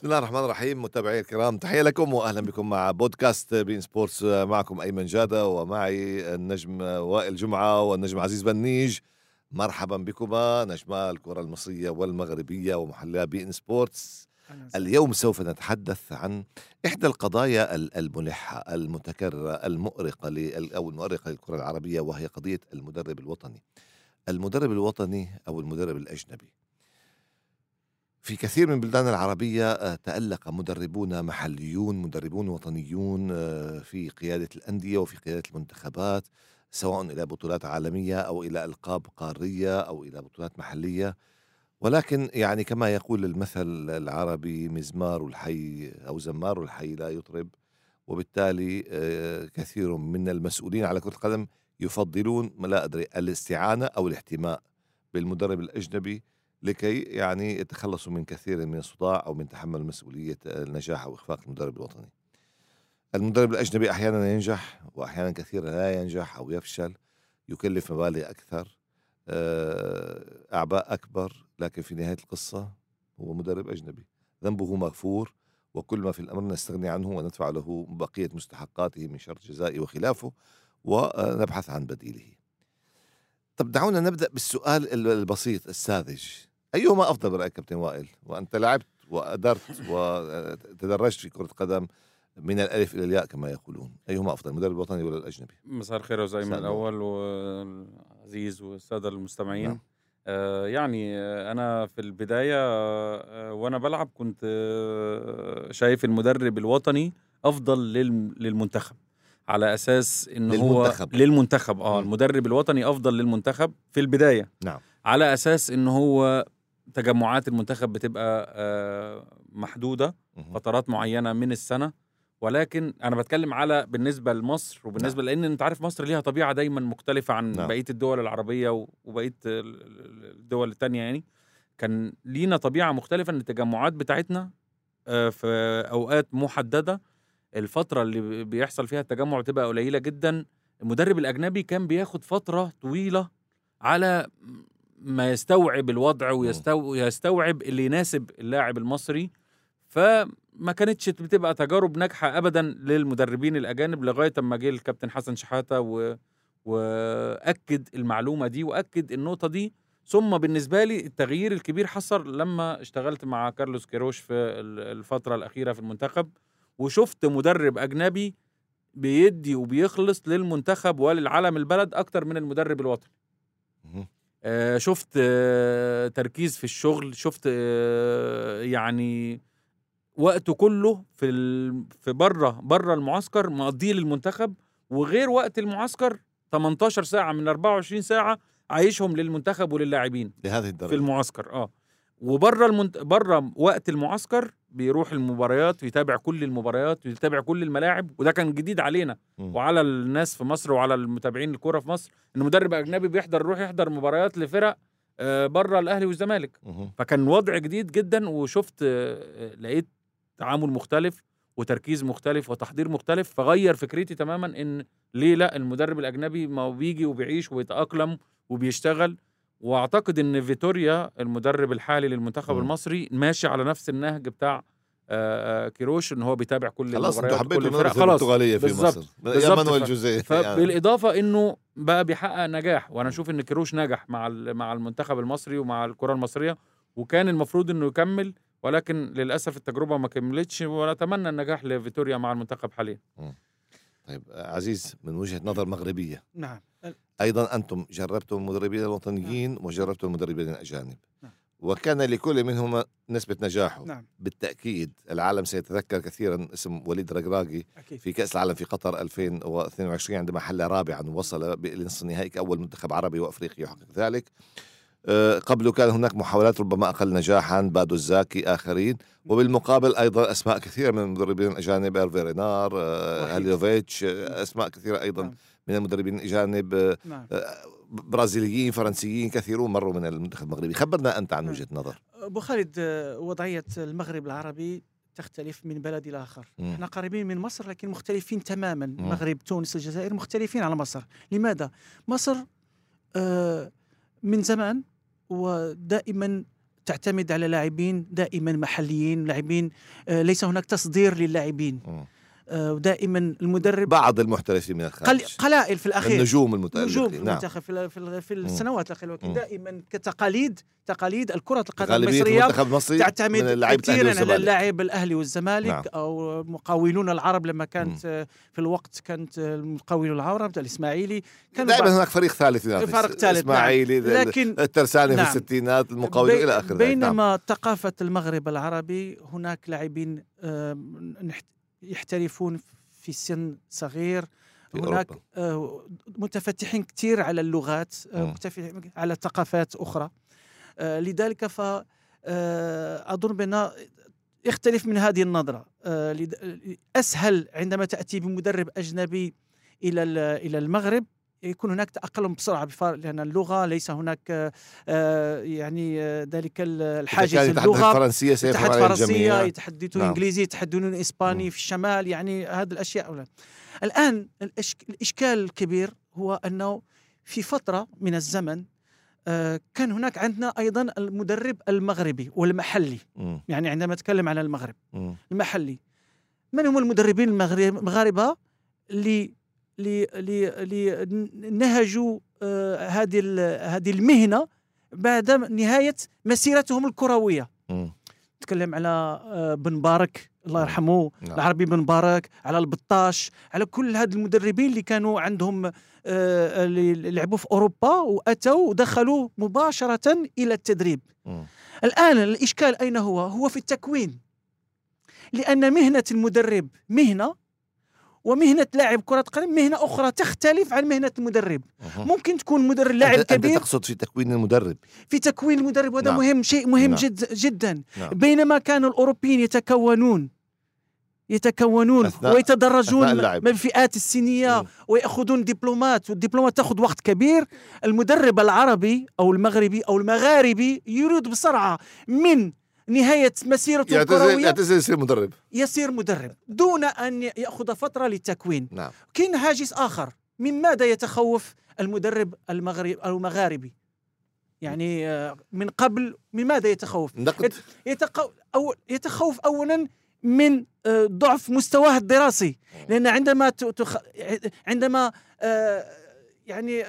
بسم الله الرحمن الرحيم متابعي الكرام تحية لكم وأهلا بكم مع بودكاست beIN Sports. معكم أيمن جادة ومعي النجم وائل جمعة والنجم عزيز بنيج. مرحبا بكما نجما الكرة المصرية والمغربية ومحللا beIN Sports. اليوم سوف نتحدث عن إحدى القضايا الملحة المتكررة المؤرقة أو المؤرقة للكرة العربية وهي قضية المدرب الوطني. المدرب الوطني أو المدرب الأجنبي. في كثير من البلدان العربية آه، تألق مدربون محليون مدربون وطنيون آه، في قيادة الأندية وفي قيادة المنتخبات سواء إلى بطولات عالمية أو إلى ألقاب قارية أو إلى بطولات محلية. ولكن يعني كما يقول المثل العربي مزمار الحي أو زمار الحي لا يطرب وبالتالي آه، كثير من المسؤولين على كرة القدم يفضلون لا أدري الاستعانة أو الاحتماء بالمدرب الأجنبي. لكي يعني يتخلصوا من كثير من الصداع أو من تحمل مسؤولية النجاح أو إخفاق المدرب الوطني. المدرب الأجنبي أحيانا ينجح واحيانا كثيرا لا ينجح أو يفشل يكلف مبالغ أكثر آه، أعباء أكبر لكن في نهاية القصة هو مدرب أجنبي ذنبه مغفور وكل ما في الأمر نستغني عنه وندفع له بقية مستحقاته من شرط جزائي وخلافه ونبحث عن بديله. طب دعونا نبدأ بالسؤال البسيط الساذج أيهما أفضل برأيك كابتن وائل؟ وأنت لعبت وأدرت وتدرجت في كرة قدم من الألف إلى الياء كما يقولون. أيهما أفضل المدرب الوطني ولا الأجنبي؟ مساء الخير وزي من الأول والعزيز والسادة المستمعين. نعم. آه يعني أنا في البداية آه وأنا بلعب كنت آه شايف المدرب الوطني أفضل للمنتخب على أساس إن للمنتخب. هو للمنتخب. آه المدرب الوطني أفضل للمنتخب في البداية. نعم. على أساس إن هو تجمعات المنتخب بتبقى آه، محدودة فترات معينة من السنة ولكن أنا بتكلم على بالنسبة لمصر وبالنسبة نعم. لأن أنت عارف مصر ليها طبيعة دايما مختلفة عن نعم. بقية الدول العربية وبقية الدول الثانية يعني كان لينا طبيعة مختلفة إن التجمعات بتاعتنا آه، في أوقات محددة الفترة اللي بيحصل فيها التجمع بتبقى قليلة جدا المدرب الأجنبي كان بياخد فترة طويلة على ما يستوعب الوضع ويستوعب اللي يناسب اللاعب المصري فما كانتش بتبقى تجارب ناجحة ابدا للمدربين الأجانب لغاية أما جه الكابتن حسن شحاتة و... وأكد المعلومة دي وأكد النقطة دي. ثم بالنسبة لي التغيير الكبير حصل لما اشتغلت مع كارلوس كيروش في الفترة الأخيرة في المنتخب وشفت مدرب أجنبي بيدي وبيخلص للمنتخب وللعلم البلد أكتر من المدرب الوطني. آه شفت آه تركيز في الشغل شفت آه يعني وقته كله في في بره بره المعسكر مقضيه للمنتخب وغير وقت المعسكر 18 ساعة من 24 ساعة عايشهم للمنتخب وللاعبين لهذه الدرجة. في المعسكر آه. وبره المنت... بره وقت المعسكر بيروح المباريات ويتابع كل المباريات ويتابع كل الملاعب وده كان جديد علينا. م. وعلى الناس في مصر وعلى المتابعين الكورة في مصر إن مدرب أجنبي بيحضر يروح يحضر مباريات لفرق آه، بره الأهلي والزمالك. فكان وضع جديد جدا وشفت آه، لقيت تعامل مختلف وتركيز مختلف وتحضير مختلف فغير فكرتي تماما إن ليه لأ المدرب الأجنبي ما بيجي وبيعيش ويتأقلم وبيشتغل. واعتقد إن فيتوريا المدرب الحالي للمنتخب م. المصري ماشي على نفس النهج بتاع كيروش إن هو بيتابع كل خلاص أنتوا حبيتوا المدرسة البرتغالية في مصر يا مانويل جوزيه فبالاضافه يعني. إنه بقى بيحقق نجاح وأنا أشوف إن كيروش نجح مع مع المنتخب المصري ومع الكرة المصرية وكان المفروض إنه يكمل ولكن للأسف التجربة ما كملتش ونتمنى النجاح لفيتوريا مع المنتخب حاليا. طيب عزيز من وجهة نظر مغربية نعم. أيضا أنتم جربتم المدربين الوطنيين نعم. وجربتم المدربين الأجانب نعم. وكان لكل منهما نسبة نجاحه نعم. بالتأكيد العالم سيتذكر كثيرا اسم وليد رقراقي في كأس العالم في قطر 2022 عندما حل رابعا ووصل لنصف النهائي كأول منتخب عربي وأفريقي يحقق ذلك آه، قبله كان هناك محاولات ربما أقل نجاحا بادو الزاكي آخرين وبالمقابل أيضا أسماء كثيرة من المدربين الأجانب إيرفي رينار آه، هاليوفيتش آه، أسماء كثيرة أيضا نعم. من المدربين الأجانب نعم. برازيليين فرنسيين كثيرون مروا من المنتخب المغربي خبرنا أنت عن وجهة نظر أبو خالد وضعية المغرب العربي تختلف من بلد إلى آخر م. إحنا قريبين من مصر لكن مختلفين تماما. المغرب تونس الجزائر مختلفين على مصر لماذا؟ مصر آه من زمان ودائما تعتمد على لاعبين دائما محليين لاعبين آه، ليس هناك تصدير للاعبين. آه، ودائما المدرب بعض المحترفين من قل الخارج قلائل في الأخير النجوم المتألقين نجوم في نعم المنتخب في, ال- في, في السنوات الأخيرة مم. ولكن دائما كتقاليد تقاليد الكرة القدم المصرية المصري تعتمد كثيرا على. اللاعب الأهلي والزمالك نعم. أو مقاولون العرب لما كانت آه، في الوقت كانت آه، المقاولون العرب الإسماعيلي كانوا دائما هناك فريق ثالث ينافس فريق ثالث، نعم. إسماعيلي لكن الترساني نعم. في الستينات المقاولون بي- إلى آخره نعم. بينما ثقافة المغرب العربي هناك لاعبين آه، يحترفون في سن صغير في هناك أوروبا. آه، متفتحين كثير على اللغات آه،. متفتحين على ثقافات أخرى آه، لذلك ف أظن بأن يختلف من هذه النظرة لد- أسهل عندما تأتي بمدرب أجنبي إلى ال- إلى المغرب يكون هناك تأقلم بسرعة بفار- لأن اللغة ليس هناك آه، آه، يعني آه، ذلك الحاجز اللغة الفرنسيه سيفهم الجميع يتحدثون نعم. إنجليزي يتحدثون إسباني مم. في الشمال يعني هذه الأشياء أولا. الآن الإشك- الإشكال الكبير هو أنه في فترة من الزمن كان هناك عندنا أيضا المدرب المغربي والمحلي مم. يعني عندما نتكلم على المغرب مم. المحلي من هم المدربين المغاربة اللي اللي اللي اللي نهجوا آه، هذه هذه المهنة بعد نهاية مسيرتهم الكروية. نتكلم على آه، بن مبارك الله يرحمه نعم. العربي بن مبارك على البطاش على كل هاد المدربين اللي كانوا عندهم آه، اللي لعبوا في أوروبا وأتوا ودخلوا مباشرة إلى التدريب مم. الآن الإشكال أين هو؟ هو في التكوين لأن مهنة المدرب مهنة ومهنة لاعب كرة قدم مهنة أخرى تختلف عن مهنة المدرب مم. ممكن تكون مدرب لاعب أنت- كبير انت تقصد في تكوين المدرب في تكوين المدرب وهذا نعم. مهم شيء مهم نعم. جد جدا نعم. بينما كان الأوروبيين يتكونون يتكونون أثناء- ويتدرجون أثناء. من الفئات السنية مم. ويأخذون دبلومات والدبلومات تأخذ وقت كبير المدرب العربي أو المغربي أو المغاربي يريد بسرعة من نهاية مسيرته الكروية. يعتزل يصير مدرب. يصير مدرب. دون أن يأخذ فترة للتكوين. نعم. كاين هاجس آخر. من ماذا يتخوف المدرب المغرب المغاربي؟ يعني آه، من قبل من ماذا يتخوف؟ نقد. يتخوف أو يتخوف اولا من آه، ضعف مستواه الدراسي. لأن عندما تخ... عندما آه، يعني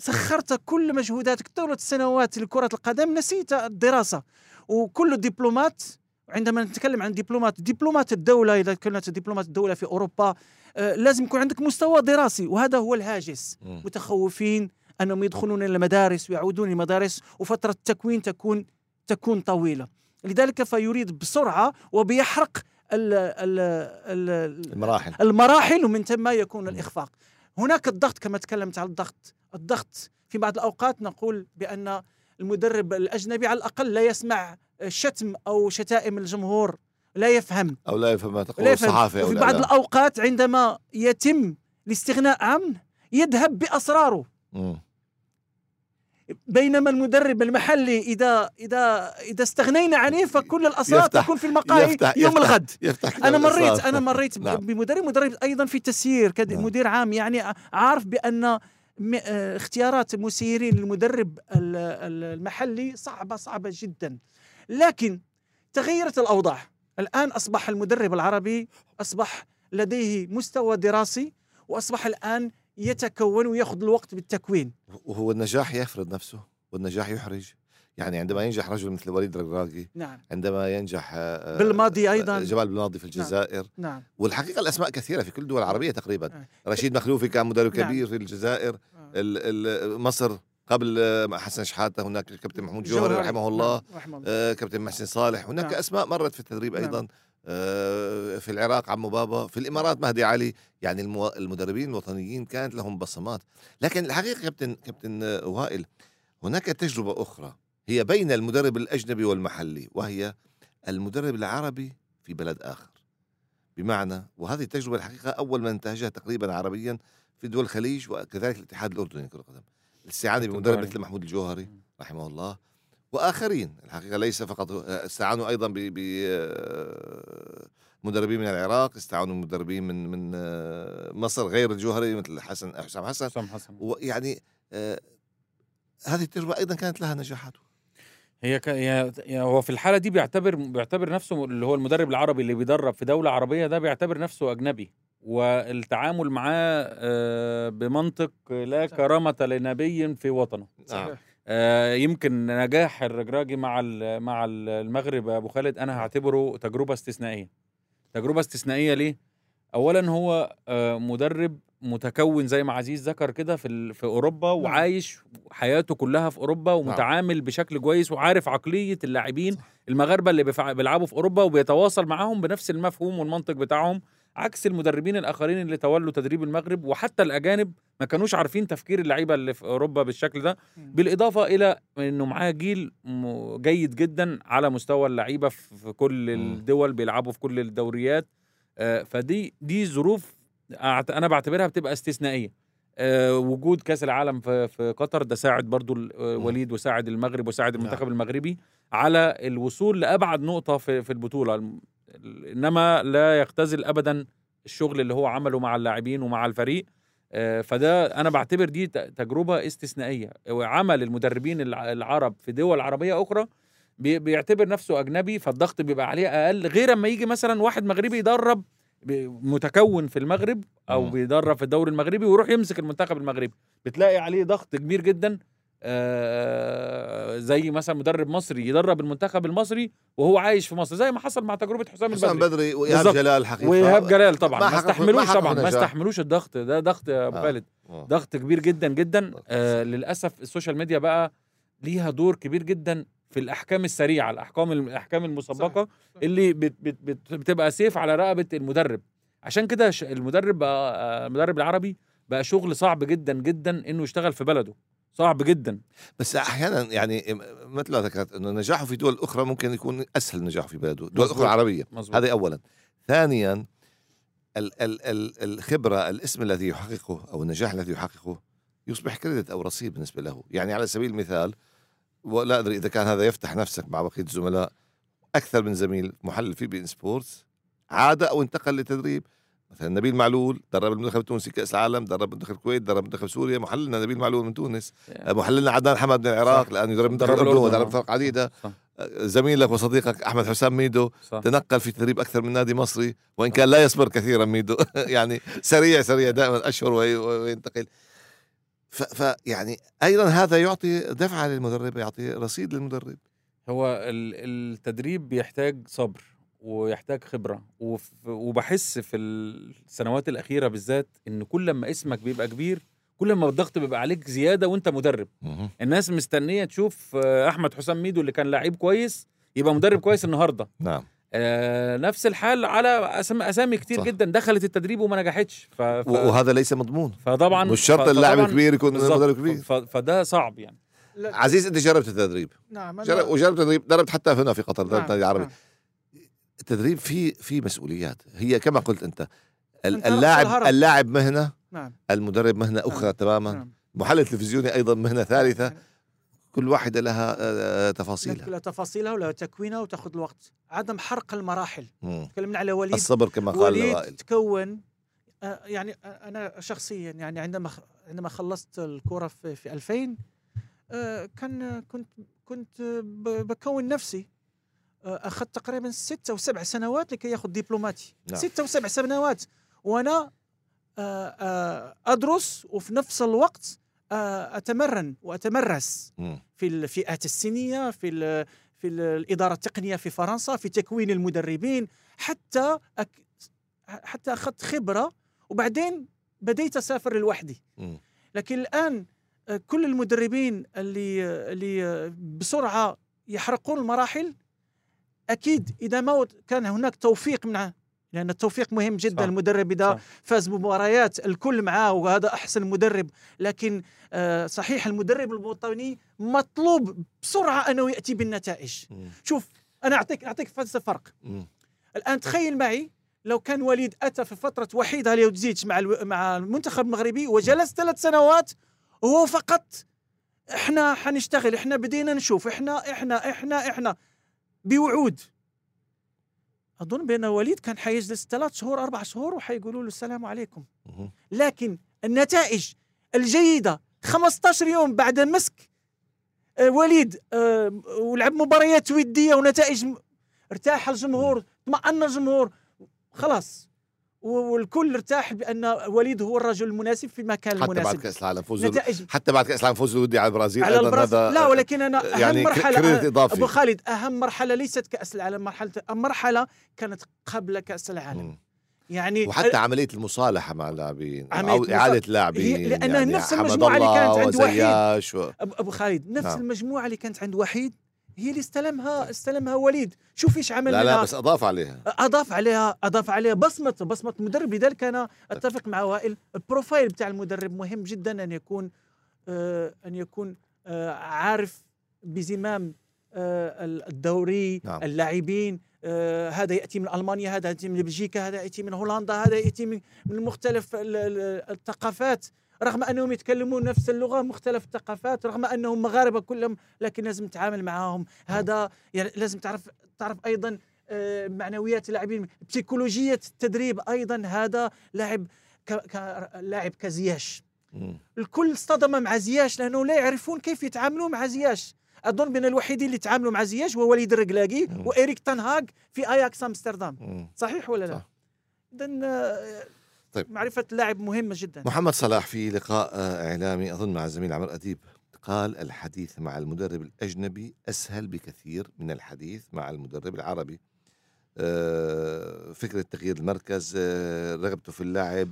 سخرت كل مجهوداتك طولة السنوات لكرة القدم نسيت الدراسة. وكل الدبلومات عندما نتكلم عن دبلومات دبلومات الدولة إذا كانت دبلومات الدولة في أوروبا آه، لازم يكون عندك مستوى دراسي وهذا هو الهاجس. متخوفين أنهم يدخلون إلى المدارس ويعودون المدارس وفترة التكوين تكون تكون طويلة. لذلك فيريد بسرعة وبيحرق ال ال ال المراحل. المراحل ومن ثم يكون مم. الإخفاق. هناك الضغط كما تكلمت على الضغط الضغط في بعض الأوقات نقول بأن المدرب الأجنبي على الأقل لا يسمع شتم أو شتائم الجمهور لا يفهم أو لا يفهم ما تقول لا أو وفي بعض الإعلام. الأوقات عندما يتم الاستغناء عنه يذهب بأسراره مم. بينما المدرب المحلي إذا إذا إذا استغنينا عنه فكل الأسرار تكون في المقاهي يفتح- يوم يفتح- الغد يفتح أنا مريت. أنا مريت نعم. بمدرب مدرب أيضا في التسيير نعم. مدير عام يعني عارف بأن م- اختيارات المسيرين للمدرب ال- ال- المحلي صعبة صعبة جدا. لكن تغيرت الأوضاع. الآن أصبح المدرب العربي أصبح لديه مستوى دراسي وأصبح الآن يتكون ويأخذ الوقت بالتكوين. وهو النجاح يفرض نفسه والنجاح يحرج. يعني عندما ينجح رجل مثل وليد رقراقي نعم. عندما ينجح آه، بالماضي أيضاً. جمال بالماضي في الجزائر. نعم. والحقيقة الأسماء كثيرة في كل الدول العربية تقريبا. آه. رشيد مخلوفي كان مدرب نعم. كبير في الجزائر. آه. ال- ال- مصر قبل آه، حسن شحاتة هناك كابتن محمود جوهري رحمه الله. نعم، رحمه الله. آه، كابتن محسن صالح. هناك نعم. أسماء مرت في التدريب نعم. أيضا. آه، في العراق عمو بابا في الإمارات مهدي علي. يعني المو- المدربين الوطنيين كانت لهم بصمات. لكن الحقيقة كابتن كابتن آه، وائل هناك تجربة أخرى. هي بين المدرب الأجنبي والمحلي وهي المدرب العربي في بلد آخر. بمعنى وهذه التجربة الحقيقة أول من انتهجها تقريبا عربيا في دول الخليج وكذلك الاتحاد الأردني لكره القدم. الاستعانة كابتن بمدرب. مثل محمود الجوهري رحمه الله. وآخرين الحقيقة ليس فقط استعانوا أيضا ب آه، مدربين من العراق استعانوا بمدربين من من آه، مصر غير الجوهري مثل حسن حسام حسن. حسام حسن. ويعني آه، هذه التجربة أيضا كانت لها نجاحات. هي ك... هي هي هو في الحالة دي بيعتبر بيعتبر نفسه اللي هو المدرب العربي اللي بيدرب في دولة عربية ده بيعتبر نفسه أجنبي. والتعامل معاه آه، بمنطق لا. كرامة لنبي في وطنه. نعم. آه، يمكن نجاح الرجراجي مع ال- مع ال- المغرب يا أبو خالد أنا هعتبره تجربة استثنائية. تجربة استثنائية ليه؟ اولا هو آه، مدرب متكون زي ما عزيز ذكر كده في في أوروبا وعايش حياته كلها في أوروبا ومتعامل بشكل كويس وعارف عقلية اللاعبين المغاربة اللي بيلعبوا في أوروبا وبيتواصل معاهم بنفس المفهوم والمنطق بتاعهم عكس المدربين الآخرين اللي تولوا تدريب المغرب وحتى الأجانب ما كانوش عارفين تفكير اللعيبة اللي في أوروبا بالشكل ده. بالإضافة إلى إنه معاه جيل جيد جدا على مستوى اللعيبة في كل. الدول بيلعبوا في كل الدوريات. آه، فدي دي ظروف أنا بعتبرها بتبقى استثنائية آه، وجود كأس العالم في في قطر ده ساعد برضو آه،. وليد وساعد المغرب وساعد نعم. المنتخب المغربي على الوصول لأبعد نقطة في في البطولة إنما لا يختزل ابدا الشغل اللي هو عمله مع اللاعبين ومع الفريق آه، فده أنا بعتبر دي تجربة استثنائية وعمل المدربين الع- العرب في دول عربية أخرى بي- بيعتبر نفسه أجنبي فالضغط بيبقى عليه أقل غير أما يجي مثلا واحد مغربي يدرب متكون في المغرب أو مم. بيدرب في الدوري المغربي ويروح يمسك المنتخب المغربي بتلاقي عليه ضغط كبير جدا آه، زي مثلا مدرب مصري يدرب المنتخب المصري وهو عايش في مصر زي ما حصل مع تجربة حسام حسام البدري بدري وايهاب. جلال حقيقة وإيهاب جلال طبعا ما ما استحملوش طبعا ما. استحملوش الضغط ده ضغط يا أبو آه. خالد آه. ضغط كبير جدا جدا آه للأسف ال social media بقى ليها دور كبير جدا في الأحكام السريعة الأحكام الأحكام المسبقة صح. اللي بت بت بت بتبقى سيف على رقبة المدرب. عشان كده المدرب بقى آه، المدرب العربي بقى شغل صعب جدا جدا إنه يشتغل في بلده. صعب جدا. بس أحيانا يعني مثل ما ذكرت إنه نجاحه في دول أخرى ممكن يكون أسهل نجاحه في بلده دول مظبوط. أخرى عربية. مظبوط. هذا اولا. ثانيا ال ال ال الخبرة الاسم الذي يحققه أو النجاح الذي يحققه يصبح credit أو رصيد بالنسبة له. يعني على سبيل المثال ولا أدري إذا كان هذا يفتح نفسك مع بقية الزملاء. أكثر من زميل محلل في beIN Sports. عاد أو انتقل لتدريب. مثلا نبيل معلول درب المنتخب التونسي كأس العالم درب منتخب الكويت درب منتخب سوريا. محللنا نبيل معلول من تونس. محللنا عدنان حمد من العراق صح. لأنه يدرب منتخب درب الأردن ودرب آه. فرق عديدة. صح. زميلك وصديقك أحمد حسام ميدو صح. تنقل في تدريب أكثر من نادي مصري وإن كان لا يصبر كثيرا ميدو. يعني سريع سريع دائما أشهر وي- وينتقل. ف, ف يعني أيضا هذا يعطي دفعة للمدرب يعطي رصيد للمدرب. هو ال- التدريب بيحتاج صبر ويحتاج خبرة وف- وبحس في السنوات الأخيرة بالذات إن كل ما اسمك بيبقى كبير كل ما الضغط بيبقى عليك زيادة وأنت مدرب. الناس مستنية تشوف أحمد حسام ميدو اللي كان لعيب كويس يبقى مدرب كويس النهاردة. نعم. آه نفس الحال على أسامي كتير صح. جدا دخلت التدريب وما نجحتش. ف... ف... وهذا ليس مضمون. فطبعا مش شرط اللاعب الكبير يكون. مدرب كبير. ف... فده صعب يعني. لا- عزيز أنت جربت التدريب. نعم أنا- جرب وجربت تدريب دربت حتى هنا في قطر دربت نعم، نادي عربي نعم. التدريب فيه في مسؤوليات. هي كما قلت أنت اللاعب. اللاعب مهنة نعم. المدرب مهنة أخرى تماما. نعم. محلل تلفزيوني أيضا مهنة ثالثة. كل واحدة لها آه، تفاصيلها. لها تفاصيلها ولها تكوينها وتاخذ الوقت. عدم حرق المراحل. تكلمنا على وليد. الصبر كما قال وليد وائل تكون آه، يعني آه، أنا شخصيا يعني عندما عندما خلصت الكره في, في 2000 آه، كان كنت كنت بكون نفسي آه، أخذت تقريبا ست أو سبع سنوات لكي ياخذ دبلوماتي. نعم. ست أو سبع سنوات. وأنا آه، آه، أدرس وفي نفس الوقت آه، أتمرن وأتمرس. في الفئات السنيه في في ال الإدارة التقنية في فرنسا في تكوين المدربين حتى أك حتى أخذت خبرة وبعدين بديت أسافر لوحدي. لكن الآن آه، كل المدربين اللي اللي آه، بسرعة يحرقون المراحل أكيد إذا ما كان هناك توفيق من لأن التوفيق مهم جدا صح. المدرب إذا. فاز بمباريات الكل معاه وهذا أحسن مدرب لكن آه، صحيح المدرب الوطني مطلوب بسرعة أنه يأتي بالنتائج مم. شوف أنا أعطيك أعطيك فرق مم. الآن تخيل معي لو كان وليد أتى في فترة وحيدة ليوزيتش مع ألو... مع المنتخب المغربي وجلس ثلاث سنوات وهو فقط إحنا حنشتغل إحنا بدينا نشوف إحنا إحنا إحنا إحنا بوعود أظن بأن وليد كان حيجلس ثلاث شهور أربع شهور وحيقولوا له السلام عليكم. لكن النتائج الجيدة 15 يوم بعد مسك آه، وليد آه، ولعب مباريات ودية ونتائج ارتاح الجمهور اطمأن الجمهور خلاص. والكل ارتاح بأن وليد هو الرجل المناسب في المكان حتى بعد المناسب كأس العالم فوز نتائج حتى بعد كأس العالم فوز الودي على البرازيل على البرازيل لا ولكن أنا أهم يعني مرحلة إضافي أبو خالد أهم مرحلة ليست كأس العالم مرحله مرحلة كانت قبل كأس العالم مم. يعني وحتى عملية المصالحة مع اللاعبين أو إعادة لاعبين لأنها يعني نفس حمد المجموعة اللي كانت عند وحيد. و... أبو خالد نفس نعم. المجموعة اللي كانت عند وحيد هي اللي استلمها استلمها وليد. شوف إيش عمل لا لا بس أضاف عليها. أضاف عليها أضاف عليها. بصمة بصمة مدرب. لذلك أنا أتفق مع وائل. البروفايل بتاع المدرب مهم جدا أن يكون آه أن يكون آه عارف بزمام آه الدوري نعم. اللاعبين آه هذا يأتي من ألمانيا هذا يأتي من بلجيكا هذا يأتي من هولندا هذا يأتي من من مختلف ال- ال- الثقافات. رغم أنهم يتكلمون نفس اللغة مختلف الثقافات رغم أنهم مغاربة كلهم لكن لازم تتعامل معاهم هذا يعني لازم تعرف تعرف أيضا آه، معنويات اللاعبين بسيكولوجيه التدريب أيضا هذا لاعب. لاعب كزياش. الكل اصطدم مع زياش لأنه لا يعرفون كيف يتعاملوا مع زياش أظن من الوحيدين اللي تعاملوا مع زياش هو وليد الركلاقي مم. وإيريك تنهاغ في أياكس أمستردام. صحيح ولا لا؟ صح. اذا طيب. معرفة اللاعب مهمة جدا. محمد صلاح في لقاء إعلامي أظن مع الزميل عمر أديب قال الحديث مع المدرب الأجنبي أسهل بكثير من الحديث مع المدرب العربي. آه، فكرة تغيير المركز آه، رغبته في اللعب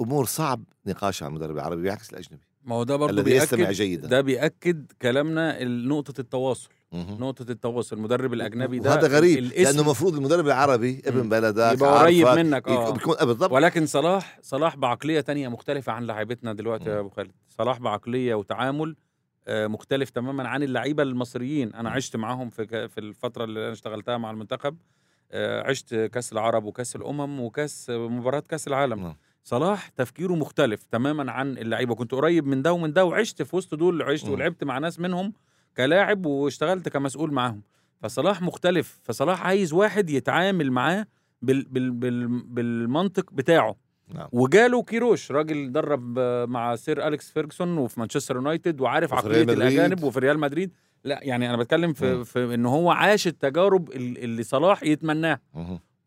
أمور صعب نقاشها مع المدرب العربي بيعكس الأجنبي. ما هو ده برضه الذي يستمع بيأكد جيدا. ده بيأكد كلامنا نقطة التواصل. نقطة التواصل المدرب الأجنبي ده وهذا غريب لأنه المفروض المدرب العربي ابن. بلدك يبقى قريب منك آه آه، بالضبط ولكن صلاح صلاح بعقلية تانية مختلفة عن لاعبتنا دلوقتي. يا أبو خالد صلاح بعقلية وتعامل آه، مختلف تماما عن اللعيبة المصريين أنا مم. عشت معاهم في في الفترة اللي أنا اشتغلتها مع المنتخب آه، عشت كأس العرب وكأس الأمم وكأس مباراة كأس العالم نعم. صلاح تفكيره مختلف تماما عن اللعيبة كنت قريب من ده ومن ده وعشت في وسط دول عشت. ولعبت مع ناس منهم كلاعب واشتغلت كمسؤول معاهم فصلاح مختلف فصلاح عايز واحد يتعامل معاه بال بال بال بالمنطق بتاعه نعم. وجاله كيروش راجل درب مع سير أليكس فيرجسون وفي مانشستر يونايتد وعارف عقلية. الأجانب وفي ريال مدريد لا يعني أنا بتكلم في, مم. في إن هو عاش التجارب ال- اللي صلاح يتمناها.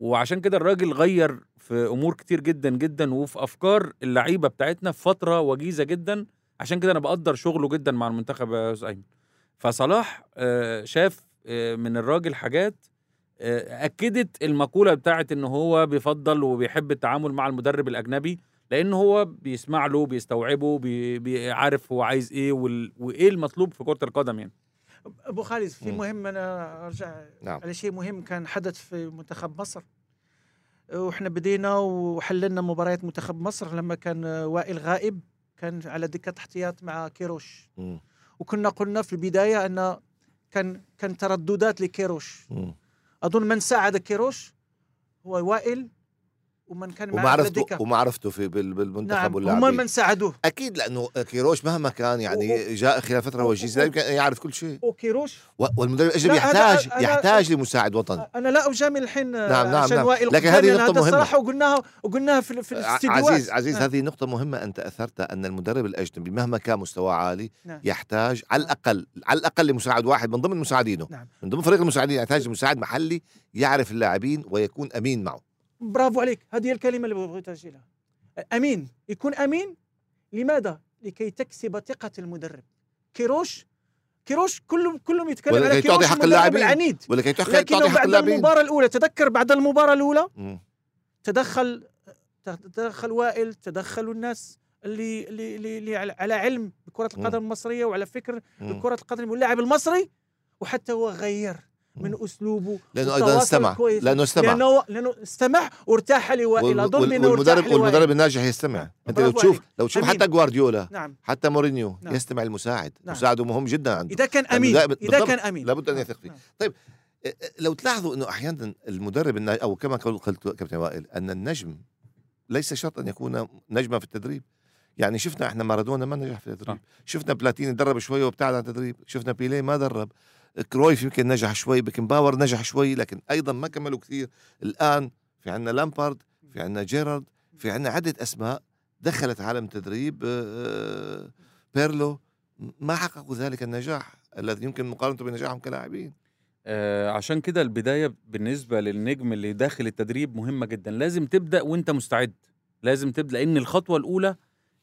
وعشان كده الراجل غير في أمور كتير جدا جدا وفي أفكار اللعيبة بتاعتنا في فترة وجيزة جدا عشان كده أنا بقدر شغله جدا مع المنتخب يا أستاذ أيمن فصلاح آه، شاف آه، من الراجل حاجات آه، أكدت المقولة بتاعت إن هو بيفضل وبيحب التعامل مع المدرب الأجنبي لأن هو بيسمع له بيستوعبه بي- بيعرف هو عايز إيه وال- وإيه المطلوب في كرة القدم يعني أبو خالد في. مهم أنا أرجع نعم على شيء مهم كان حدث في منتخب مصر وإحنا بدينا وحللنا مباريات منتخب مصر لما كان وائل غائب كان على دكة احتياط مع كيروش مم. وكنا قلنا في البداية أن كان كان ترددات لكيروش. أظن من ساعد كيروش هو وائل ومن كان معه على ومعرفته الدكة ومعرفته في بال- بالمنتخب نعم هم واللاعبين من ساعدوه. أكيد لأنه كيروش مهما كان يعني جاء خلال فترة وجيزه لا يمكن أن يعرف كل شيء. وكيروش؟ والمدرب الأجنبي يحتاج أنا- يحتاج لمساعد وطن. أنا لا أجامل الحين نعم، نعم، عشان نعم. وائل لكن هذه هذا مهمة. الصراحه وقلناها وقلناها في, في الاستديوهات. عزيز عزيز نعم. هذه نقطة مهمة. أنت أثرتها أن المدرب الأجنبي مهما كان مستواه عالي نعم. يحتاج على الأقل على الأقل لمساعد واحد من ضمن مساعدينه. نعم. من ضمن فريق المساعدين يحتاج مساعد محلي يعرف اللاعبين ويكون أمين معه. برافو عليك. هذه هي الكلمة اللي بغيت اجيلها أمين. يكون أمين. لماذا؟ لكي تكسب ثقة المدرب. كيروش كيروش كلهم كلهم يتكلم على كيروش حق اللاعبين. العنيد. ولكي لكنه تعطي حق بعد اللاعبين. المباراة الأولى تذكر بعد المباراة الأولى. تدخل تدخل وائل تدخلوا الناس اللي اللي اللي, على- علم بكرة القدم المصرية وعلى فكر. بكرة القدم واللاعب المصري وحتى هو غير. من. أسلوبه أيضا والتواصل استمع الكويس. لأنه استمع لأنه لأنه استمع وارتاح لوائل اظن والمدرب والمدرب الناجح يستمع نعم. أنت لو تشوف. لو تشوف. حتى جوارديولا نعم حتى مورينيو نعم. يستمع المساعد نعم. مساعده مهم جدا عنده إذا كان أمين إذا. كان أمين لابد أن نعم. يثق فيه. نعم. لو تلاحظوا إنه أحيانا المدرب أو كما قلت كابتن وائل أن النجم ليس شرط أن يكون نجما في التدريب يعني شفنا إحنا مارادونا ما نجح في التدريب صح. شفنا بلاتيني درب شوي وابتعد عن التدريب شفنا بيليه ما درب كرويف يمكن نجح شوي بيكنباور نجح شوي لكن أيضا ما كملوا كثير. الآن في عندنا لامبارد في عندنا جيرارد في عندنا عدة أسماء دخلت عالم التدريب آه، بيرلو. ما حققوا ذلك النجاح الذي يمكن مقارنته بنجاحهم كلاعبين. آه عشان كده البداية بالنسبة للنجم اللي داخل التدريب مهمة جدا. لازم تبدأ وأنت مستعد. لازم تبدأ لأن الخطوة الأولى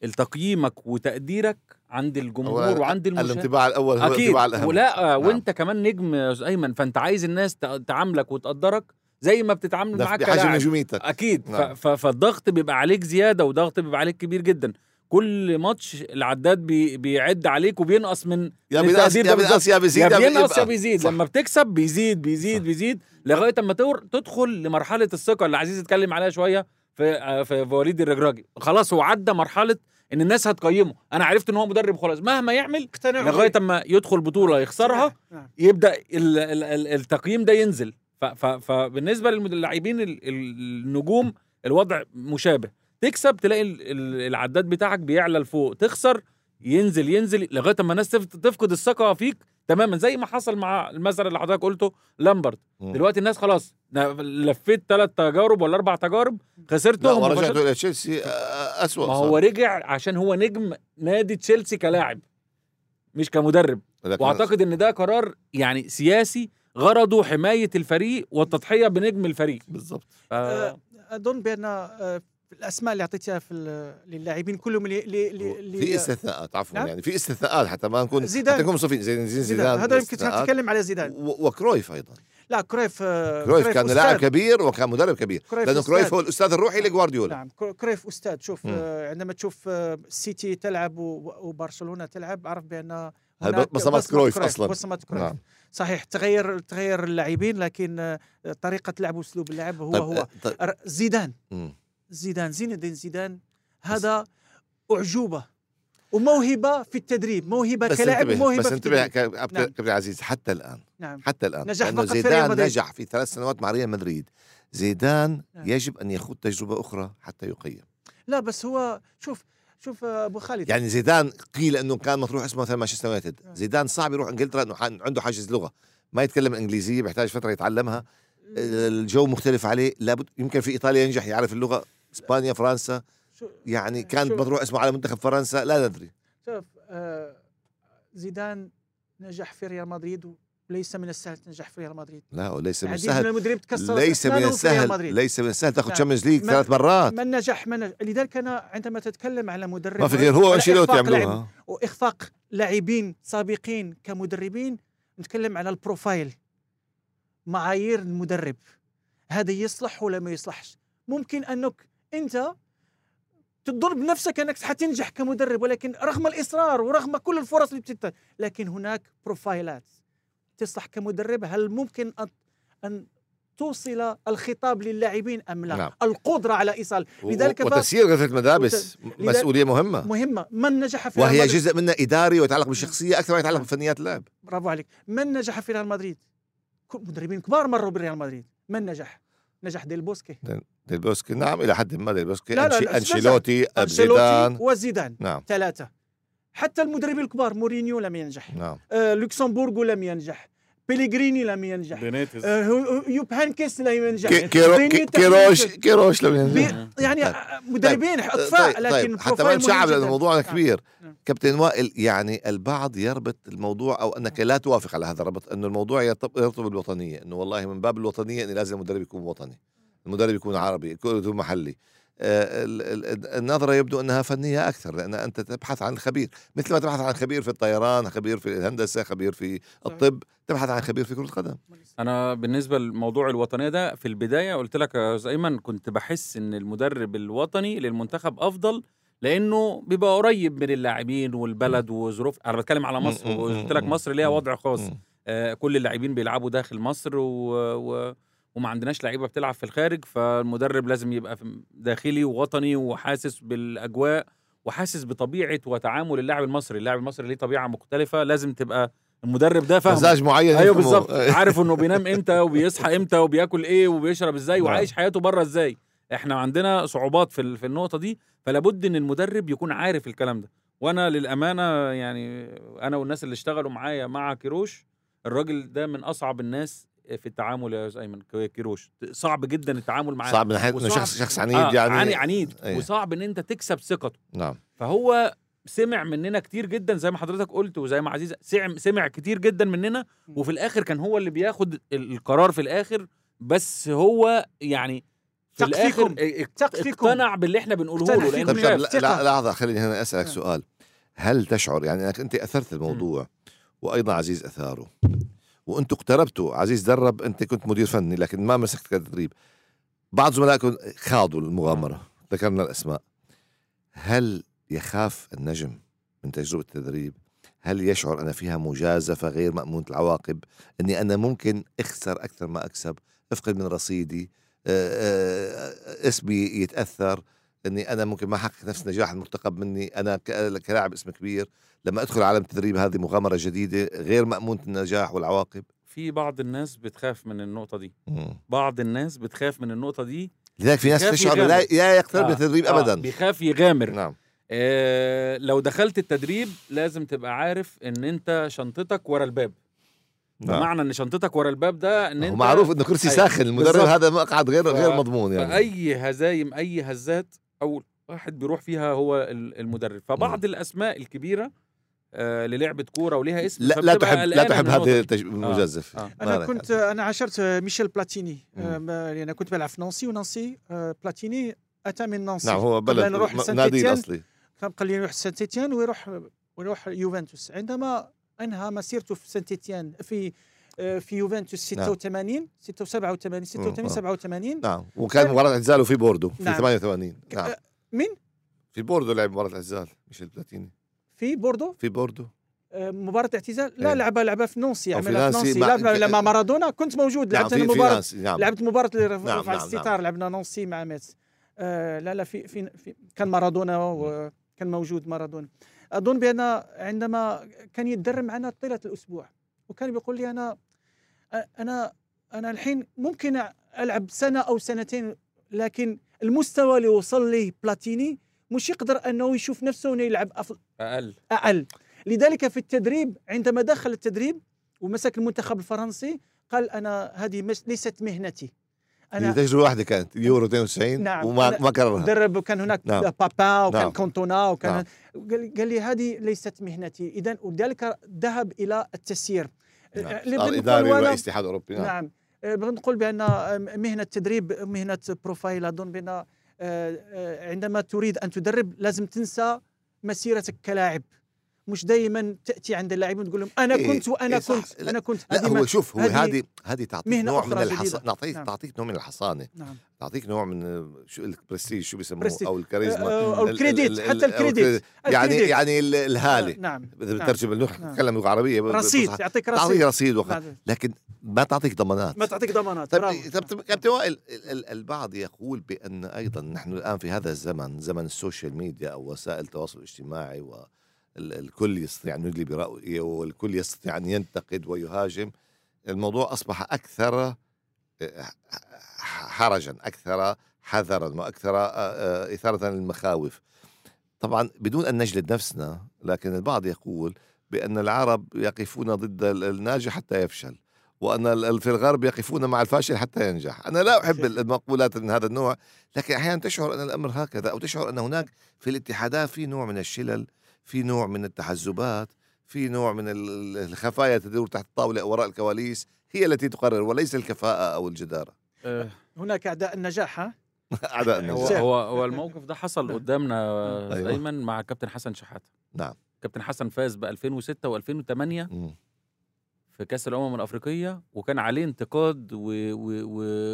تقييمك وتقديرك عند الجمهور هو وعند المشاهد الانطباع الأول هو أكيد الانطباع الأهم ولا وانت كمان نجم يا أيمن فأنت عايز الناس تع- تعاملك وتقدرك زي ما بتتعامل معاك بحجم نجوميتك أكيد نعم. فالضغط بيبقى عليك زيادة وضغط بيبقى عليك كبير جدا كل ماتش العداد بي بيعد عليك وبينقص من يا بينقص يا. بينقص يا بيزيد يا بينقص يا. بيزيد. لما بتكسب بيزيد بيزيد صح. بيزيد لغاية أما تدخل لمرحلة الثقة اللي عزيز اتكلم عليها شوية في آه، في وليد الرجراجي. خلاص هو عدى مرحلة إن الناس هتقيمه. أنا عرفت إن هو مدرب خلاص مهما يعمل لغاية. أما يدخل بطولة يخسرها نعم. يبدأ ال ال ال التقييم ده ينزل. فبالنسبة للاعبين ال- ال- النجوم الوضع مشابه. تكسب تلاقي ال- ال- العداد بتاعك بيعلى لفوق. تخسر ينزل ينزل لغاية أما الناس تف- تفقد الثقة فيك. تماما زي ما حصل مع المثل اللي حضرتك قلته لامبرد. دلوقتي الناس خلاص لفيت ثلاث تجارب ولا أربع تجارب خسرتهم. وفشلت. إلى تشيلسي آه، اسوء ما هو رجع عشان هو نجم نادي تشيلسي كلاعب مش كمدرب. وأعتقد إن ده قرار يعني سياسي غرضه حماية الفريق والتضحية بنجم الفريق. بالضبط ف... آه، أظن بأن آه، الأسماء اللي اعطيتها في للاعبين كلهم اللي اللي اللي في استثناءات عفوا نعم. يعني في استثناءات حتى ما نكون زيدان. حتى نكون صفين زي زين زيدان زيدان هذا يمكن. تتكلم على زيدان وكرويف أيضا لا كرويف آه، كرويف كان. لاعب كبير وكان مدرب كبير كرويف لأنه. كرويف هو الأستاذ الروحي لجوارديولا نعم كرو- كرويف أستاذ شوف مم. آه، عندما تشوف آه، السيتي تلعب و- وبرشلونة تلعب أعرف بأن بصمات كرويف أصلاً. بصمات كرويف نعم. صحيح تغير تغير اللاعبين لكن آه، طريقة لعب وأسلوب اللعب هو طيب هو آه، طيب زيدان مم. زيدان زين الدين زيدان هذا أعجوبة وموهبة في التدريب موهبة بس كلاعب انتبه وموهبه بس في انتبه كابتن نعم. عزيز حتى الآن نعم. حتى الآن نجح لأنه في زيدان مدريد. نجح في ثلاث سنوات مع ريال مدريد. زيدان نعم. يجب أن يخوض تجربة أخرى حتى يقيم. لا بس هو شوف شوف أبو خالد. يعني زيدان قيل أنه كان مطروح اسمه مثلا مانشستر يونايتد. آه. زيدان صعب يروح إنجلترا إنه عنده حاجز لغة. ما يتكلم انجليزيه بيحتاج فترة يتعلمها. الجو مختلف عليه لابد يمكن في إيطاليا ينجح يعرف اللغة. إسبانيا فرنسا. يعني كان شوف- مطروح اسمه على منتخب فرنسا لا ندري. شوف آه، زيدان نجح في ريال مدريد وليس من السهل تنجح في ريال مدريد. لا وليس من العديد من السهل المدربين تكسر ليس من السهل. ليس من السهل. تاخذ نعم. Champions League ما- ثلاث مرات. من نجح من لذلك أنا عندما تتكلم على مدرب ما في غير هو وانشيلوتي يعملوها. وإخفاق لاعبين سابقين كمدربين نتكلم على ال profile. معايير المدرب. هذا يصلح ولا ما يصلحش؟ ممكن أنك انت تضر بنفسك انك حتنجح كمدرب ولكن رغم الإصرار ورغم كل الفرص اللي بتت لكن هناك بروفايلات تصلح كمدرب. هل ممكن ان أن توصل الخطاب للاعبين أم لا؟ نعم. القدرة على إيصال. لذلك وتسيير غرفة الملابس لذلك- مسؤولية مهمة. مهمة. من نجح في وهي مدريد- جزء منها إداري ويتعلق بالشخصيه أكثر ما يتعلق بفنيات اللعب برافو عليك. من نجح في ريال مدريد؟ مدربين كبار مروا بريال مدريد. من نجح؟ نجح ديل بوسكي. ديل بوسكي نعم إلى حد ما ديل بوسكي. لا، لا، أنشيلوتي أنشيلوتي زيدان. وزيدان. نعم. ثلاثة. حتى المدربين الكبار مورينيو لم ينجح. نعم. آه لوكسمبورغو لم ينجح. بيليغريني لم ينجح بينيتس آه هو- هو- يوب هاينكس لم ينجح كيروش لم ينجح. كيروش لم ينجح يعني مدربين اطفاء طيب، لكن طيب. حتى ما نشعب لأن. الموضوع. كبير نعم. كابتن وائل يعني البعض يربط الموضوع أو أنك لا توافق على هذا الربط أنه الموضوع يرتب- يرتبط بالوطنية أنه والله من باب الوطنية انه لازم المدرب يكون وطني المدرب يكون عربي يكون محلي النظرة يبدو أنها فنية أكثر لأن أنت تبحث عن خبير مثل ما تبحث عن خبير في الطيران خبير في الهندسة خبير في الطب تبحث عن خبير في كرة القدم. أنا بالنسبة لموضوع الوطنية ده في البداية قلت لك يا أيمن كنت بحس إن المدرب الوطني للمنتخب أفضل لأنه بيبقى قريب من اللاعبين والبلد وظروف أنا بتكلم على مصر وقلت لك مصر ليها وضع خاص. آه، كل اللاعبين بيلعبوا داخل مصر و... و... وما عندناش لعيبة بتلعب في الخارج فالمدرب لازم يبقى داخلي ووطني وحاسس بالأجواء وحاسس بطبيعة وتعامل اللاعب المصري. اللاعب المصري ليه طبيعة مختلفة لازم تبقى المدرب ده فاهم مزاج معين. أيوه. بالظبط. عارف إنه بينام إمتى وبيصحى إمتى وبياكل إيه وبيشرب إزاي نعم. وعايش حياته بره إزاي. إحنا عندنا صعوبات في في النقطة دي فلا بد إن المدرب يكون عارف الكلام ده. وأنا للأمانة يعني أنا والناس اللي اشتغلوا معايا مع كيروش الراجل ده من أصعب الناس في التعامل يا أستاذ أيمن كيروش. صعب جدا التعامل معاه. صعب من ناحيه شخص شخص عنيد آه يعني عني عنيد. أيه. وصعب إن أنت تكسب ثقته. نعم. فهو سمع مننا كتير جدا زي ما حضرتك قلت وزي ما عزيز سمع سمع كتير جدا مننا وفي الآخر كان هو اللي بياخد ال- القرار في الآخر. بس هو يعني في الآخر. اقتنع باللي إحنا بنقوله له. لأنه شاف لا- لحظة خليني هنا أسألك آه. سؤال. هل تشعر يعني أنك أنت أثرت الموضوع؟ وأيضا عزيز أثاره. وأنتوا اقتربتوا. عزيز درب أنت كنت مدير فني لكن ما مسكت كتدريب. بعض زملائكم خاضوا المغامرة ذكرنا الأسماء. هل يخاف النجم من تجربة التدريب؟ هل يشعر أن فيها مجازفة غير مأمونة العواقب؟ أني أنا ممكن أخسر أكثر ما أكسب. أفقد من رصيدي. آه، آه، اسمي يتأثر. إني أنا ممكن ما أحقق نفس النجاح المرتقب مني. أنا كلاعب اسم كبير. لما أدخل عالم التدريب هذه مغامرة جديدة غير مامونه النجاح والعواقب. في بعض الناس بتخاف من النقطة دي. مم. بعض الناس بتخاف من النقطة دي. لذلك في ناس تشعر. لا لا يقترب من آه، التدريب آه، ابدا. بيخاف يغامر. نعم. آه لو دخلت التدريب لازم تبقى عارف إن أنت شنطتك ورا الباب. نعم. بمعنى إن شنطتك ورا الباب ده إن أنت معروف إنه كرسي أي. ساخن المدرب. هذا مقعد غير غير مضمون يعني. فأي هزايم أي هزات أول واحد بيروح فيها هو ال- المدرب فبعض الأسماء الكبيرة آه للعبة كورة وليها اسم لا لا تحب لا تحب. التج- المجازف آه. ما أنا كنت هذا؟ أنا عاشرت ميشيل بلاتيني. آه، يعني أنا كنت بلعب في نانسي ونانسي آه، بلاتيني أتى من نانسي نعم هو بلد نادي. الأصلي كان قال لي يروح سانت تيتيان ويروح ويروح يوفنتوس عندما أنهى مسيرته في سانت إيتيان في آه، في يوفنتوس نعم. 86 86 87 آه. 87 نعم. وكان مباراة اعتزاله في بوردو في نعم. 88 نعم. آه، مين؟ في بوردو لعب مباراة اعتزال مش البلاتيني في بوردو؟ في بوردو. آه، مباراة اعتزال؟ لا إيه. لعبها لعبها في نانسي في عملها في نانسي نونسي مع- لعبها لما مارادونا كنت موجود. نعم لعبت في مباراة نعم. لعبت مباراة اللي نعم، رفع نعم، الستار لعبنا نانسي مع ميتس آه لا لا في, في, في كان مارادونا وكان موجود مارادونا. أظن بأن عندما كان يتدرب معنا طيلة الأسبوع. وكان بيقول لي أنا أنا أنا الحين ممكن ألعب سنة أو سنتين لكن المستوى اللي وصل ليه بلاتيني مش يقدر أنه يشوف نفسه إنه يلعب أفضل. أقل. أقل. لذلك في التدريب عندما دخل التدريب ومسك المنتخب الفرنسي قال أنا هذه ليست مهنتي. أنا تجربة واحدة كانت يورو 92 نعم. وما ما كررها درب وكان هناك نعم. بابان وكان نعم. كانتونا وكان نعم. قال لي هذه ليست مهنتي اذا ولذلك ذهب إلى التسيير نعم. اللي صار بنقول إداري وأنا- ورئيس اتحاد اوروبي نعم نعم آه، بنقول بأن مهنة التدريب مهنة profile أظن بأن آه، آه، عندما تريد أن تدرب لازم تنسى مسيرتك كلاعب مش دائما تأتي عند اللاعبين وتقول لهم أنا إيه، كنت وأنا إيه. كنت أنا كنت لا هو شوف هو هذه هذه تعطيك نوع من الحصانه. نعطيك نعم. تعطيك نوع من الحصانة نعم تعطيك نوع من آه، شو البرستيج شو بيسموه برستيج. أو الكاريزما آه، أو ال- ال- ال credit ال- حتى ال credit يعني ال credit. يعني ال- الهاله نعم إذا نعم. بترجم نعم. نتكلم لغه عربية رصيد يعطيك تعطيك رصيد رصيد وقت نعم. لكن ما تعطيك ضمانات ما تعطيك ضمانات طيب. طب طب كابتن وائل ال- ال- البعض يقول بأن أيضا نحن الآن في هذا الزمن زمن ال social media أو وسائل التواصل الاجتماعي والكل يستطيع ان يدلي برأيه والكل يستطيع ان ينتقد ويهاجم. الموضوع أصبح أكثر آه، حرجا أكثر حذرا وأكثر آه، آه، إثارة للمخاوف. طبعا بدون أن نجلد نفسنا لكن البعض يقول بأن العرب يقفون ضد ال- الناجح حتى يفشل وأن ال- في الغرب يقفون مع الفاشل حتى ينجح. أنا لا أحب صحيح. المقولات من هذا النوع لكن أحيانا تشعر أن الأمر هكذا أو تشعر أن هناك في الاتحادات في نوع من الشلل في نوع من التحزبات في نوع من ال- الخفايا تدور تحت الطاولة أو وراء الكواليس هي التي تقرر وليس الكفاءة أو الجدارة آه هناك أعداء النجاح ها هو النجاح. هو هو الموقف ده حصل نعم. قدامنا أيوة. ايمن مع كابتن حسن شحاته نعم. كابتن حسن فاز ب 2006 و2008 مم. في كأس الأمم الأفريقية وكان عليه انتقاد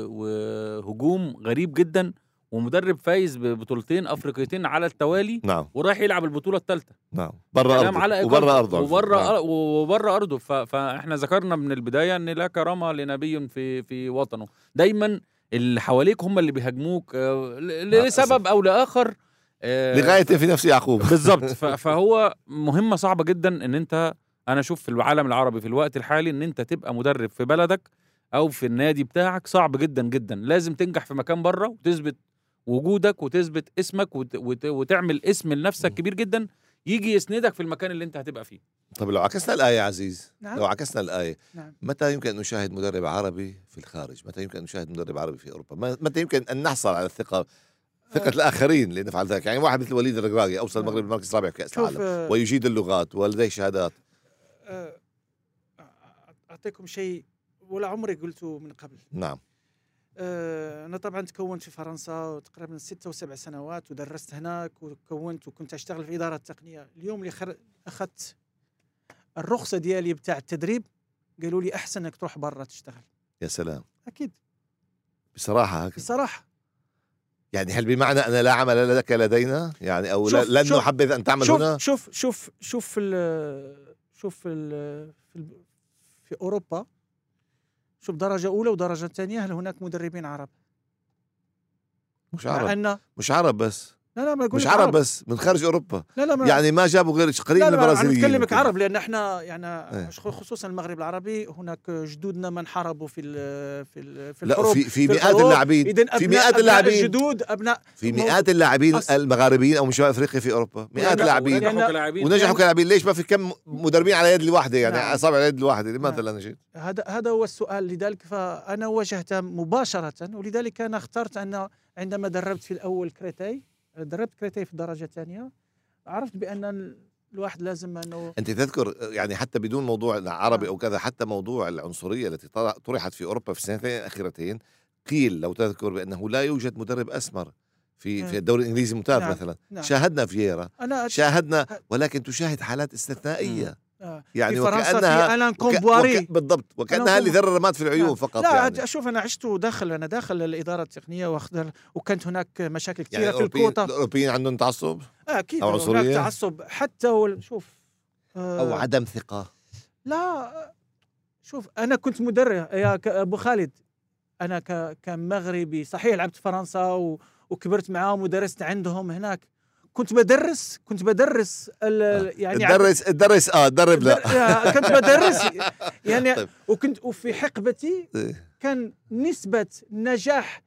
وهجوم غريب جدا ومدرب فايز ببطولتين افريقيتين على التوالي نعم. ورايح يلعب البطولة الثالثه نعم. على ارضه وبرا أرضه. وبره نعم. وبره أرضه. فإحنا ذكرنا من البداية إن لا كرامة لنبي في في وطنه. دايما اللي حواليك هم اللي بيهاجموك آه،. لسبب أو لآخر آه، لغاية في نفس يعقوب. بالظبط فهو مهمة صعبة جدا إن أنت أنا أشوف في العالم العربي في الوقت الحالي إن أنت تبقى مدرب في بلدك أو في النادي بتاعك صعب جدا جدا. لازم تنجح في مكان بره وتثبت وجودك وتثبت اسمك وت... وت... وتعمل اسم لنفسك. كبير جدا يجي يسندك في المكان اللي انت هتبقى فيه. طب لو عكسنا الآية يا عزيز نعم. لو عكسنا الآية نعم. متى يمكن أن نشاهد مدرب عربي في الخارج؟ متى يمكن أن نشاهد مدرب عربي في أوروبا؟ متى يمكن أن نحصل على الثقة ثقة الآخرين اللي نفعل ذلك؟ يعني واحد مثل وليد الرقراقي أوصل المغرب المركز الرابع في كأس شوف العالم آه، ويجيد اللغات ولديه شهادات. آه، أعطيكم شيء ولا عمري قلته من قبل. نعم. أنا طبعا تكونت في فرنسا تقريبا ستة وسبع سنوات ودرست هناك وكونت وكنت أشتغل في إدارة التقنيه اليوم اللي خر... أخذت الرخصة ديالي بتاع التدريب قالوا لي أحسن إنك تروح برا تشتغل. يا سلام. أكيد. بصراحة هكذا. بصراحة. يعني هل بمعنى أن لا عمل لك لدينا؟ يعني أو لا- شوف- لن شوف- نحبذ أن تعمل شوف هنا؟ شوف شوف شوف في ال- شوف في ال- في, ال- في أوروبا شوف درجة أولى ودرجة ثانية هل هناك مدربين عرب؟ مش عرب أن مش عرب بس لا لا ما مش لك عرب. بس من خارج أوروبا. لا لا ما يعني ما جابوا غير قليل لا من لا البرازيليين نتكلمك يمكن. عرب لأن إحنا يعني إيه. خصوصا المغرب العربي هناك جدودنا من حاربوا في ال في ال في لا الحروب في في مئات. اللاعبين في مئات اللاعبين. الجدود أبناء في مئات اللاعبين المغاربين أو من شمال افريقيا في أوروبا. مئات ونجحوا- اللاعبين. ونجحوا كلاعبين. ونجحوا كلاعبين. ليش ما في كم مدربين على يد الواحدة؟ يعني نعم. اصابع على يد الواحدة لماذا لا نجد؟ هذا هذا هو السؤال. لذلك فأنا واجهته مباشرة ولذلك أنا اخترت أن عندما دربت في الأول كريتاي دربت كريتاي في الدرجه الثانية عرفت بأن الواحد لازم أنه أنت تذكر يعني حتى بدون موضوع عربي نعم. أو كذا حتى موضوع العنصرية التي طرح- طرحت في أوروبا في السنتين الأخيرتين قيل لو تذكر بأنه لا يوجد مدرب أسمر في نعم. في الدوري الإنجليزي الممتاز نعم. مثلا نعم. شاهدنا فييرا شاهدنا ولكن تشاهد حالات استثنائية آه، يعني في فرنسا في ألان كومبواري وك- بالضبط وكأنها اللي ذر رماد في العيون. فقط لا يعني. أشوف أنا عشت داخل أنا داخل الإدارة التقنية واخذ وكانت هناك مشاكل كثيرة يعني في الكوطه الأوروبيين عندهم تعصب؟ آه، أكيد أو هناك؟ تعصب. حتى وال- شوف آه، أو عدم ثقة؟ لا شوف أنا كنت مدرب. يا أبو خالد أنا ك- كمغربي صحيح لعبت فرنسا و... وكبرت معاهم ودرست عندهم هناك. كنت بدرس كنت بدرس ال... يعني تدرس تدرس آه تدرب لا. كنت بدرس. يعني طيب. وكنت وفي حقبتي إيه. كان نسبة نجاح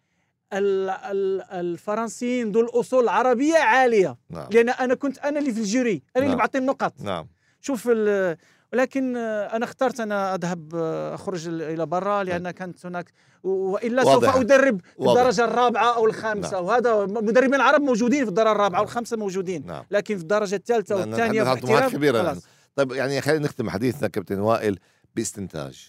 ال- ال- الفرنسيين ذو الأصول العربية عالية. نعم. لأن أنا كنت أنا اللي في الجوري أنا اللي نعم. بعطي النقط نعم. شوف ال- ولكن آه، أنا اخترت أنا أذهب آه، أخرج ال- إلى برا لأن كانت هناك و- وإلا سوف واضح. أدرب في واضح. الدرجة الرابعة أو الخامسة نعم. وهذا مدربين العرب موجودين في الدرجة الرابعة والخامسة موجودين نعم لكن في عن طموحات باحتراف كبيرة خلاص. نحن. طيب يعني خلينا نختم حديثنا كابتن وائل باستنتاج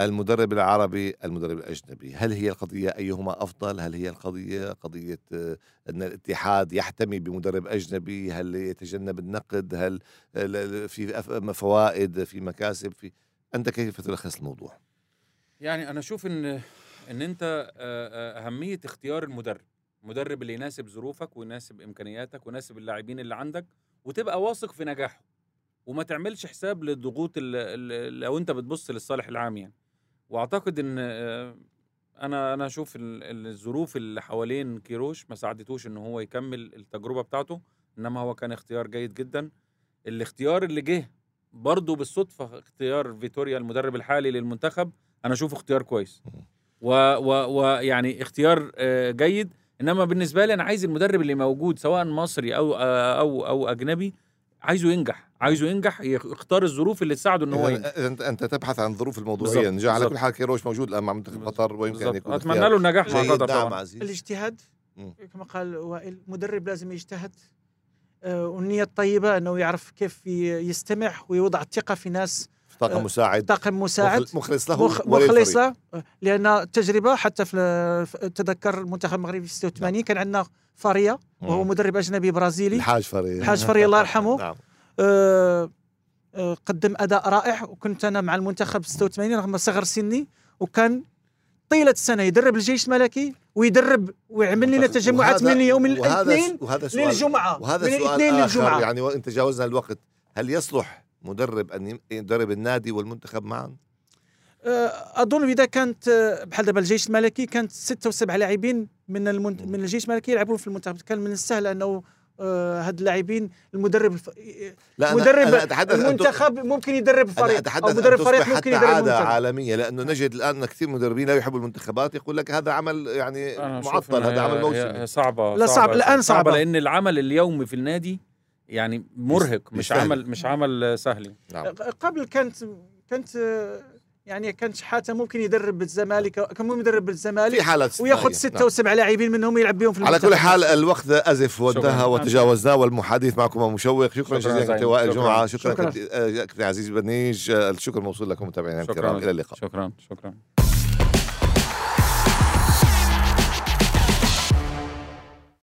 المدرب العربي المدرب الأجنبي. هل هي القضية أيهما أفضل؟ هل هي القضية قضية آه، أن الاتحاد يحتمي بمدرب أجنبي؟ هل يتجنب النقد؟ هل في فوائد في مكاسب؟ في أنت كيف تلخص الموضوع؟ يعني أنا أشوف إن إن أنت آه، آه، أهمية اختيار المدرب. المدرب اللي يناسب ظروفك ويناسب إمكانياتك ويناسب اللاعبين اللي عندك وتبقى واثق في نجاحه. وما تعملش حساب للضغوط لو أنت بتبص للصالح العام يعني. وأعتقد إن آه، أنا أنا أشوف ال- ال- الظروف اللي حوالين كيروش ما ساعدتوش إن هو يكمل التجربة بتاعته إنما هو كان اختيار جيد جدا. الاختيار اللي جه برضه بالصدفة اختيار فيتوريا المدرب الحالي للمنتخب أنا أشوفه اختيار كويس. ويعني و و يعني اختيار آه، جيد إنما بالنسبة لي أنا عايز المدرب اللي موجود سواء مصري أو آه، أو أو أجنبي عايزه ينجح عايزه ينجح يخ- يختار الظروف اللي تساعده إن هو ينجح أنت تبحث عن الظروف الموضوعية بالضبط، النجاح على. كل حال كيروش موجود الآن مع منتخب قطر ويمكن بالظبط. يكون أتمنى له النجاح مع جيد قطر نعم طبعا عزيز الاجتهاد. كما قال وائل المدرب لازم يجتهد آه، والنية الطيبة أنه يعرف كيف يستمع ويوضع الثقة في ناس طاقم آه، مساعد. طاقم مساعد. مخل- مخلص له مخ آه، لأن التجربة حتى في تذكر المنتخب المغربي في 86 كان عندنا فاريا وهو. مدرب أجنبي برازيلي. الحاج فريق الحاج فريق الله يرحمه. نعم. آه، آه، قدم أداء رائع وكنت أنا مع المنتخب 86 رغم صغر سني وكان طيلة السنة يدرب الجيش الملكي ويدرب ويعمل لنا تجمعات من يوم الاثنين وهذا سؤال للجمعة وهذا من سؤال الاثنين آخر للجمعة. يعني وانت تجاوزنا الوقت هل يصلح مدرب ان يم- يدرب النادي والمنتخب معا؟ آه، أظن إذا كانت آه، بحال دابا الجيش الملكي كانت ستة وسبع لاعبين من المنت... من الجيش الملكي يلعبون في المنتخب كان من السهل أنه آه، هاد اللاعبين المدرب الف... لا مدرب أنا أتحدث أن المنتخب ممكن يدرب أنا فريق أو أتحدث مدرب أن فريق ممكن يدرب عادة المنتخب عالمية لأنه نجد الآن كثير مدربين لا يحبوا المنتخبات يقول لك هذا عمل يعني أنا معطل هذا عمل موسمي هي صعبة لا، صعب. الآن صعبة. لأن العمل اليومي في النادي يعني مرهق مش يستاهل. عمل مش عمل سهل نعم قبل كانت كانت يعني كان شحاته ممكن يدرب الزمالك كان ممكن يدرب في الزمالك حالات استثنائية. وياخذ ستة نعم. وسبع لاعبين منهم يلعب بهم في على كل. حال الوقت أزف وانتهى. وتجاوزناه والحديث معكم مشوق شكرا شكراً جزيلا. كابتن وائل شكراً. جمعه شكرا شكراً. كابتن آه، عزيز بنيج آه، الشكر موصول لكم متابعينا الكرام إلى اللقاء شكرا شكرا